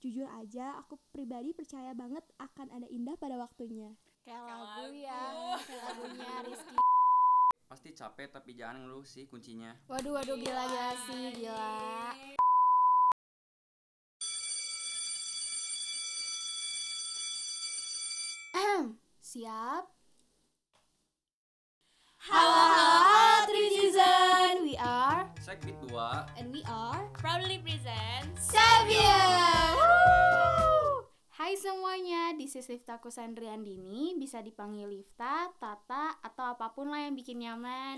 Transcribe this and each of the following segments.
Jujur aja, aku pribadi percaya banget akan ada indah pada waktunya. Kayak lagu ya, kayak lagunya Rizky. Pasti capek tapi jangan ngeluh sih kuncinya. Waduh, waduh, gila, gila sih, gila. Siap? Halo, halo, Trijizan. We are Sekbit 2 And we are proudly present Xavier. Hai semuanya, di is Lifta Kusandriandini, bisa dipanggil Lifta, Tata, atau apa pun lah yang bikin nyaman.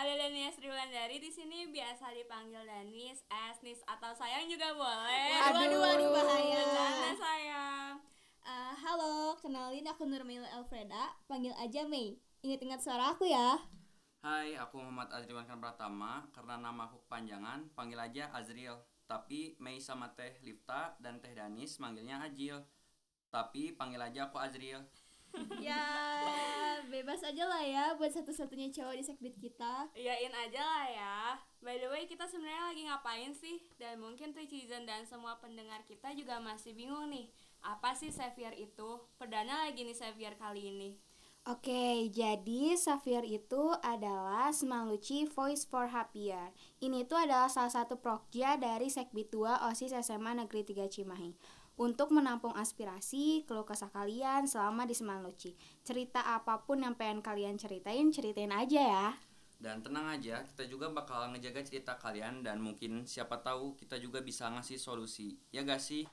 ada Danias Triwulandari di sini biasa dipanggil Danis, Esnis atau sayang juga boleh. Waduh, waduh, waduh, bahaya. Bercanda sayang. Uh, halo, kenalin aku Nurmila Elfreda, panggil aja Mei. Ingat-ingat suara aku ya. Hai, aku Muhammad Azriwan Pratama Karena nama aku kepanjangan, panggil aja Azril Tapi Mei sama Teh Lifta dan Teh Danis manggilnya Ajil Tapi panggil aja aku Azril ya, bebas aja lah ya buat satu-satunya cowok di sekbid kita. Iyain aja lah ya. By the way, kita sebenarnya lagi ngapain sih? Dan mungkin Tricizen dan semua pendengar kita juga masih bingung nih. Apa sih Xavier itu? Perdana lagi nih Xavier kali ini. Oke, jadi Xavier itu adalah Semaluci Voice for Happier. Ini tuh adalah salah satu prokja dari Sekbid 2 OSIS SMA Negeri 3 Cimahi. Untuk menampung aspirasi, keluh kesah kalian selama di Semaluci. Cerita apa pun yang pengen kalian ceritain, ceritain aja ya. Dan tenang aja, kita juga bakal ngejaga cerita kalian Dan mungkin siapa tahu kita juga bisa ngasih solusi Ya gak sih?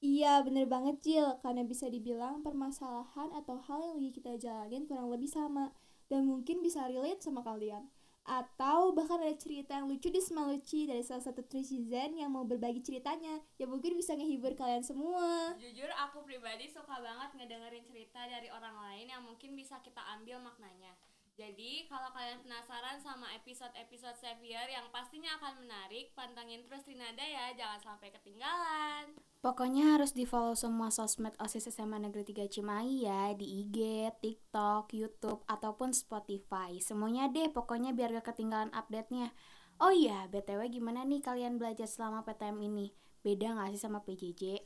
Iya, bener banget Jill, karena bisa dibilang permasalahan atau hal yang lagi kita jalanin kurang lebih sama dan mungkin bisa relate sama kalian. Atau bahkan ada cerita yang lucu di Semaluci dari salah satu Tricizen yang mau berbagi ceritanya yang mungkin bisa ngehibur kalian semua. Jujur aku pribadi suka banget ngedengerin cerita dari orang lain yang mungkin bisa kita ambil maknanya. Jadi kalau kalian penasaran sama episode-episode Xavier yang pastinya akan menarik, pantengin terus Trinada ya, jangan sampai ketinggalan. Pokoknya harus di follow semua sosmed OSIS SMA Negeri 3 Cimahi ya Di IG, TikTok, Youtube, ataupun Spotify Semuanya deh pokoknya biar gak ketinggalan update-nya Oh iya, BTW gimana nih kalian belajar selama PTM ini? Beda gak sih sama PJJ?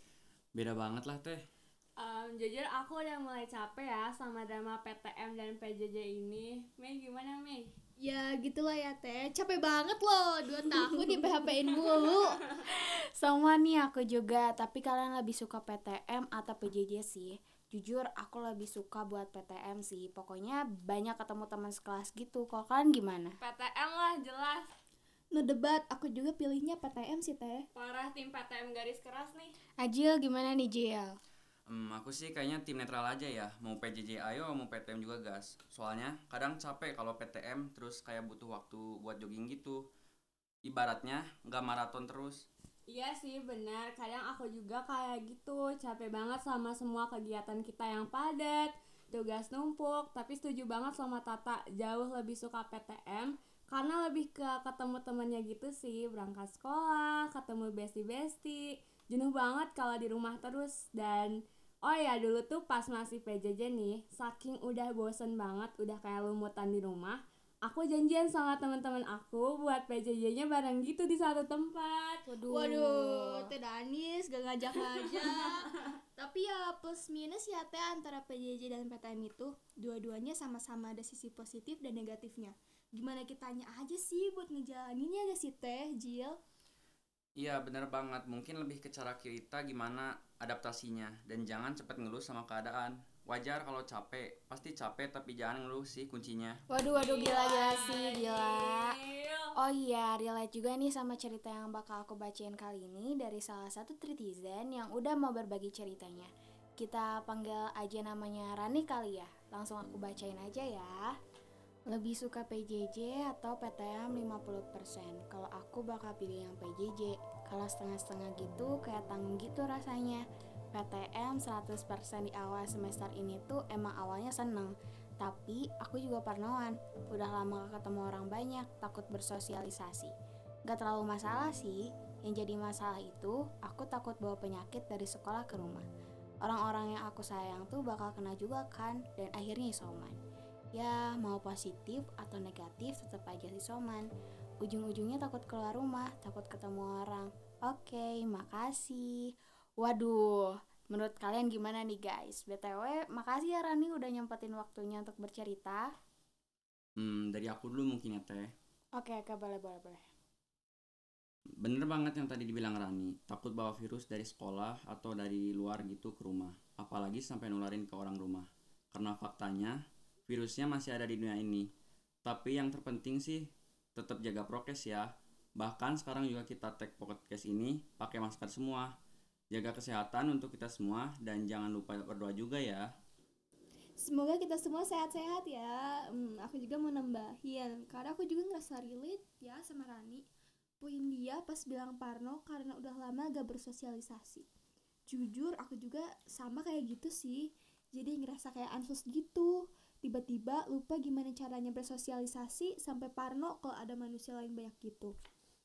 Beda banget lah Teh Um, jujur aku udah mulai capek ya sama drama PTM dan PJJ ini. Mei gimana Mei? Ya gitulah ya teh, capek banget loh, dua tahun di PHP-in mulu. Sama nih aku juga, tapi kalian lebih suka PTM atau PJJ sih? Jujur aku lebih suka buat PTM sih, pokoknya banyak ketemu teman sekelas gitu, kalau kalian gimana? PTM lah jelas. No debat, aku juga pilihnya PTM sih teh. Parah tim PTM garis keras nih. Ajil gimana nih Jil? Hmm, aku sih kayaknya tim netral aja ya. Mau PJJ ayo, mau PTM juga gas. Soalnya kadang capek kalau PTM terus kayak butuh waktu buat jogging gitu. Ibaratnya nggak maraton terus. Iya sih benar, kadang aku juga kayak gitu. Capek banget sama semua kegiatan kita yang padat. Tugas numpuk, tapi setuju banget sama Tata. Jauh lebih suka PTM Karena lebih ke ketemu temennya gitu sih. Berangkat sekolah, ketemu bestie-bestie. Jenuh banget kalau di rumah terus. Dan Oh ya dulu tuh pas masih PJJ nih Saking udah bosen banget, udah kayak lumutan di rumah Aku janjian sama teman-teman aku buat PJJ-nya bareng gitu di satu tempat. Waduh, Waduh, Teh Danis gak ngajak-ngajak Tapi ya plus minus ya Teh antara PJJ dan PTM itu Dua-duanya sama-sama ada sisi positif dan negatifnya Gimana kitanya aja sih buat ngejalaninnya gak sih Teh, Jill? Iya bener banget, mungkin lebih ke cara kita gimana adaptasinya Dan jangan cepet ngeluh sama keadaan Wajar kalau capek, pasti capek tapi jangan ngeluh sih kuncinya Waduh, waduh, gila-gila sih, gila. Gil. Oh iya, relate juga nih sama cerita yang bakal aku bacain kali ini dari salah satu tritizen yang udah mau berbagi ceritanya. Kita panggil aja namanya Rani kali ya. Langsung aku bacain aja ya. Lebih suka PJJ atau PTM 50%? Kalau aku bakal pilih yang PJJ. Kalau setengah-setengah gitu kayak tanggung gitu rasanya. PTM 100% di awal semester ini tuh emang awalnya seneng tapi aku juga parnoan udah lama gak ketemu orang banyak takut bersosialisasi gak terlalu masalah sih yang jadi masalah itu aku takut bawa penyakit dari sekolah ke rumah orang-orang yang aku sayang tuh bakal kena juga kan dan akhirnya isoman ya mau positif atau negatif tetap aja isoman ujung-ujungnya takut keluar rumah takut ketemu orang Oke, makasih. Waduh, menurut kalian gimana nih guys? BTW, makasih ya Rani udah nyempetin waktunya untuk bercerita. Hmm, dari aku dulu mungkin ya teh. Oke, oke, boleh, boleh, boleh. Bener banget yang tadi dibilang Rani, takut bawa virus dari sekolah atau dari luar gitu ke rumah, apalagi sampai nularin ke orang rumah. Karena faktanya, virusnya masih ada di dunia ini. Tapi yang terpenting sih, tetap jaga prokes ya. Bahkan sekarang juga kita tag podcast ini pakai masker semua. Jaga kesehatan untuk kita semua dan jangan lupa berdoa juga ya. Semoga kita semua sehat-sehat ya. Hmm, aku juga mau nambahin, karena aku juga ngerasa relate ya sama Rani. Poin dia pas bilang Parno karena udah lama gak bersosialisasi. Jujur aku juga sama kayak gitu sih. Jadi ngerasa kayak ansos gitu. Tiba-tiba lupa gimana caranya bersosialisasi sampai Parno kalau ada manusia lain banyak gitu.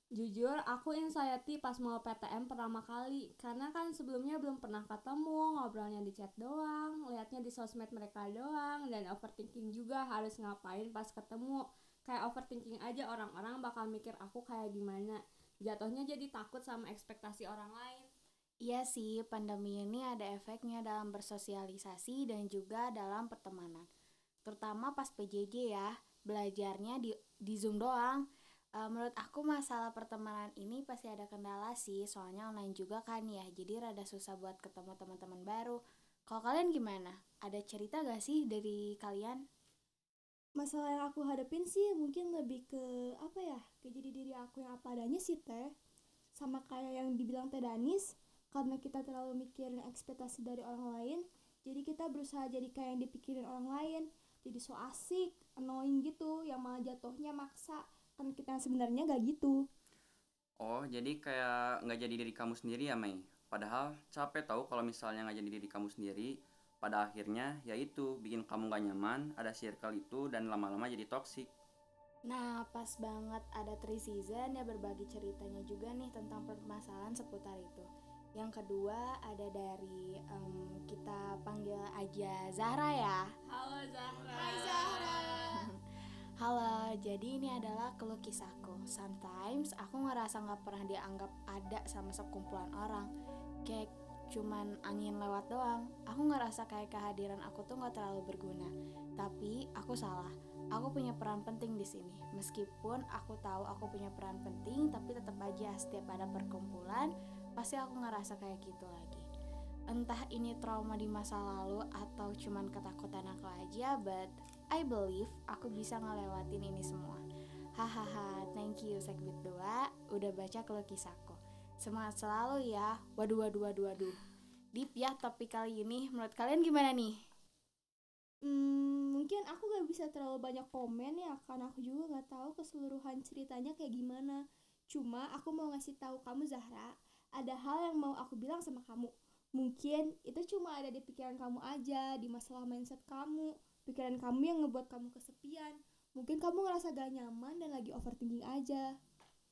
Jujur, aku anxiety pas mau PTM pertama kali Karena kan sebelumnya belum pernah ketemu, ngobrolnya di chat doang Lihatnya di sosmed mereka doang Dan overthinking juga harus ngapain pas ketemu Kayak overthinking aja orang-orang bakal mikir aku kayak gimana Jatuhnya jadi takut sama ekspektasi orang lain Iya sih, pandemi ini ada efeknya dalam bersosialisasi dan juga dalam pertemanan. Terutama pas PJJ ya, belajarnya di, di Zoom doang. Uh, menurut aku masalah pertemanan ini pasti ada kendala sih, soalnya online juga kan ya, jadi rada susah buat ketemu teman-teman baru. Kalau kalian gimana? Ada cerita gak sih dari kalian? Masalah yang aku hadapin sih mungkin lebih ke apa ya? Ke jadi diri aku yang apa adanya sih teh. Sama kayak yang dibilang Teh Danis, karena kita terlalu mikirin ekspektasi dari orang lain jadi kita berusaha jadi kayak yang dipikirin orang lain jadi so asik annoying gitu yang malah jatuhnya maksa kan kita sebenarnya gak gitu Oh, jadi kayak nggak jadi diri kamu sendiri ya, Mei? Padahal capek tahu kalau misalnya nggak jadi diri kamu sendiri, pada akhirnya yaitu bikin kamu gak nyaman, ada circle itu, dan lama-lama jadi toxic. Nah, pas banget ada Tri Season ya berbagi ceritanya juga nih tentang permasalahan seputar itu. Yang kedua ada dari um, kita panggil aja Zahra ya. Halo Zahra Hai Zahra Halo, jadi ini adalah keluh kisahku. Sometimes aku ngerasa nggak pernah dianggap ada sama sekumpulan orang. Kayak cuman angin lewat doang. Aku ngerasa kayak kehadiran aku tuh nggak terlalu berguna. Tapi aku salah. Aku punya peran penting di sini. Meskipun aku tahu aku punya peran penting, tapi tetap aja setiap ada perkumpulan, pasti aku ngerasa kayak gitu lagi. Entah ini trauma di masa lalu atau cuman ketakutan aku aja, but I believe aku bisa ngelewatin ini semua. Hahaha, thank you Segbit 2 udah baca keluh kisahku. Semangat selalu ya. Waduh, waduh, waduh, waduh. Deep ya topik kali ini. Menurut kalian gimana nih? hmm, mungkin aku gak bisa terlalu banyak komen ya karena aku juga gak tahu keseluruhan ceritanya kayak gimana cuma aku mau ngasih tahu kamu Zahra ada hal yang mau aku bilang sama kamu mungkin itu cuma ada di pikiran kamu aja di masalah mindset kamu pikiran kamu yang ngebuat kamu kesepian mungkin kamu ngerasa gak nyaman dan lagi overthinking aja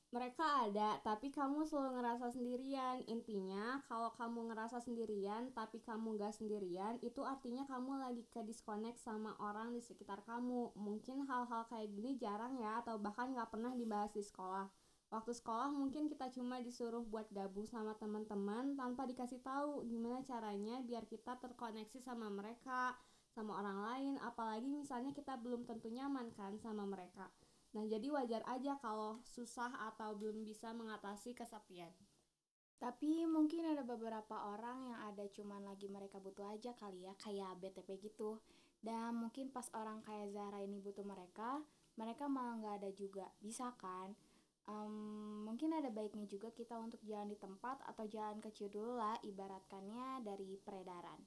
Mereka ada, tapi kamu selalu ngerasa sendirian. Intinya, kalau kamu ngerasa sendirian, tapi kamu gak sendirian, itu artinya kamu lagi ke disconnect sama orang di sekitar kamu. Mungkin hal-hal kayak gini jarang ya, atau bahkan gak pernah dibahas di sekolah. Waktu sekolah mungkin kita cuma disuruh buat gabung sama teman-teman tanpa dikasih tahu gimana caranya biar kita terkoneksi sama mereka, sama orang lain, apalagi misalnya kita belum tentu nyaman kan sama mereka. Nah, jadi wajar aja kalau susah atau belum bisa mengatasi kesepian. Tapi mungkin ada beberapa orang yang ada cuman lagi mereka butuh aja kali ya, kayak BTP gitu. Dan mungkin pas orang kayak Zara ini butuh mereka, mereka malah nggak ada juga. Bisa kan? Um, mungkin ada baiknya juga kita untuk jalan di tempat atau jalan kecil dulu lah, ibaratkannya dari peredaran.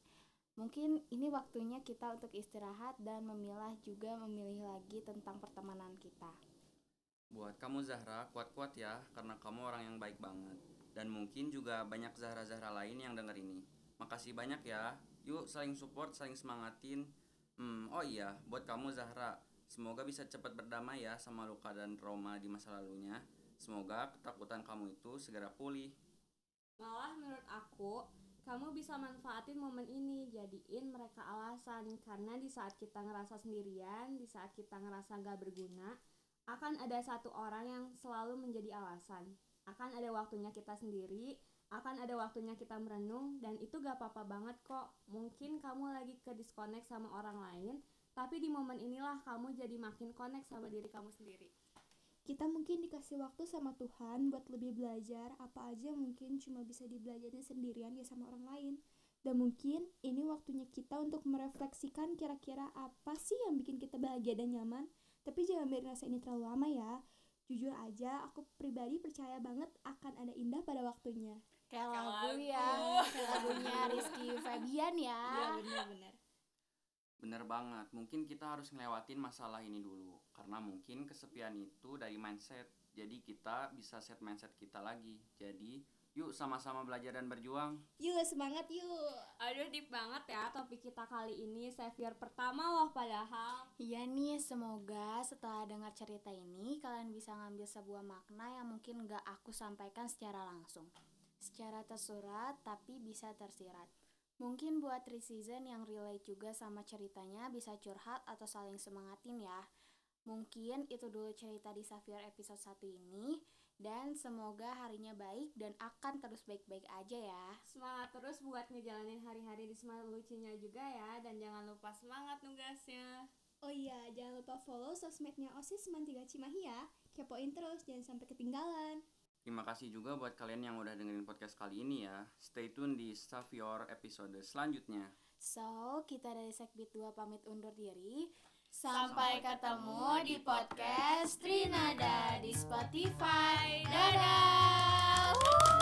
Mungkin ini waktunya kita untuk istirahat dan memilah juga memilih lagi tentang pertemanan kita. Buat kamu Zahra, kuat-kuat ya, karena kamu orang yang baik banget. Dan mungkin juga banyak Zahra-Zahra lain yang denger ini. Makasih banyak ya. Yuk saling support, saling semangatin. Hmm, oh iya, buat kamu Zahra, semoga bisa cepat berdamai ya sama luka dan trauma di masa lalunya. Semoga ketakutan kamu itu segera pulih. Malah menurut aku, kamu bisa manfaatin momen ini, jadiin mereka alasan karena di saat kita ngerasa sendirian, di saat kita ngerasa gak berguna, akan ada satu orang yang selalu menjadi alasan. Akan ada waktunya kita sendiri, akan ada waktunya kita merenung, dan itu gak apa-apa banget kok. Mungkin kamu lagi ke disconnect sama orang lain, tapi di momen inilah kamu jadi makin connect sama diri kamu sendiri. Kita mungkin dikasih waktu sama Tuhan buat lebih belajar apa aja mungkin cuma bisa dibelajarin sendirian ya sama orang lain. Dan mungkin ini waktunya kita untuk merefleksikan kira-kira apa sih yang bikin kita bahagia dan nyaman. Tapi jangan biarin rasa ini terlalu lama ya. Jujur aja, aku pribadi percaya banget akan ada indah pada waktunya. Kayak lagu ya, kayak lagunya Rizky Febian ya. bener-bener. Bener banget, mungkin kita harus ngelewatin masalah ini dulu. Karena mungkin kesepian itu dari mindset. Jadi kita bisa set mindset kita lagi. Jadi yuk sama-sama belajar dan berjuang. Yuk semangat yuk. Aduh deep banget ya topik kita kali ini. Savior pertama loh padahal. Iya nih, semoga setelah dengar cerita ini kalian bisa ngambil sebuah makna yang mungkin gak aku sampaikan secara langsung. Secara tersurat tapi bisa tersirat. Mungkin buat Season yang relate juga sama ceritanya bisa curhat atau saling semangatin ya. Mungkin itu dulu cerita di Savior episode 1 ini dan semoga harinya baik dan akan terus baik-baik aja ya. Semangat terus buat ngejalanin hari-hari di semangat lucunya juga ya Dan jangan lupa semangat nugasnya Oh iya, jangan lupa follow sosmednya OSIS Semantiga Cimahi ya. Kepoin terus, jangan sampai ketinggalan. Terima kasih juga buat kalian yang udah dengerin podcast kali ini ya Stay tune di Savior episode selanjutnya So, kita dari Sekbit 2 pamit undur diri. Sampai ketemu di podcast Trinada di Spotify. Dadah! Wuh!